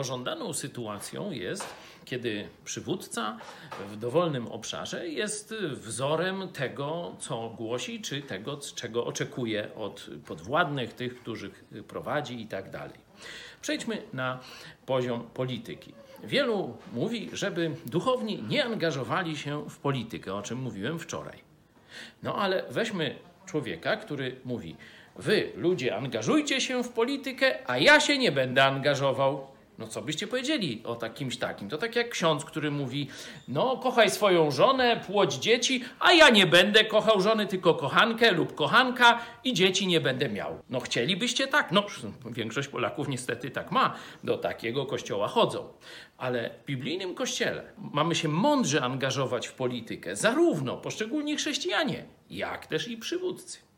Pożądaną sytuacją jest, kiedy przywódca w dowolnym obszarze jest wzorem tego, co głosi, czy tego, czego oczekuje od podwładnych, tych, których prowadzi i tak dalej. Przejdźmy na poziom polityki. Wielu mówi, żeby duchowni nie angażowali się w politykę, o czym mówiłem wczoraj. No ale weźmy człowieka, który mówi: Wy, ludzie, angażujcie się w politykę, a ja się nie będę angażował. No co byście powiedzieli o takimś takim? To tak jak ksiądz, który mówi, no kochaj swoją żonę, płodź dzieci, a ja nie będę kochał żony, tylko kochankę lub kochanka i dzieci nie będę miał. No chcielibyście tak? No większość Polaków niestety tak ma, do takiego kościoła chodzą. Ale w biblijnym kościele mamy się mądrze angażować w politykę, zarówno poszczególni chrześcijanie, jak też i przywódcy.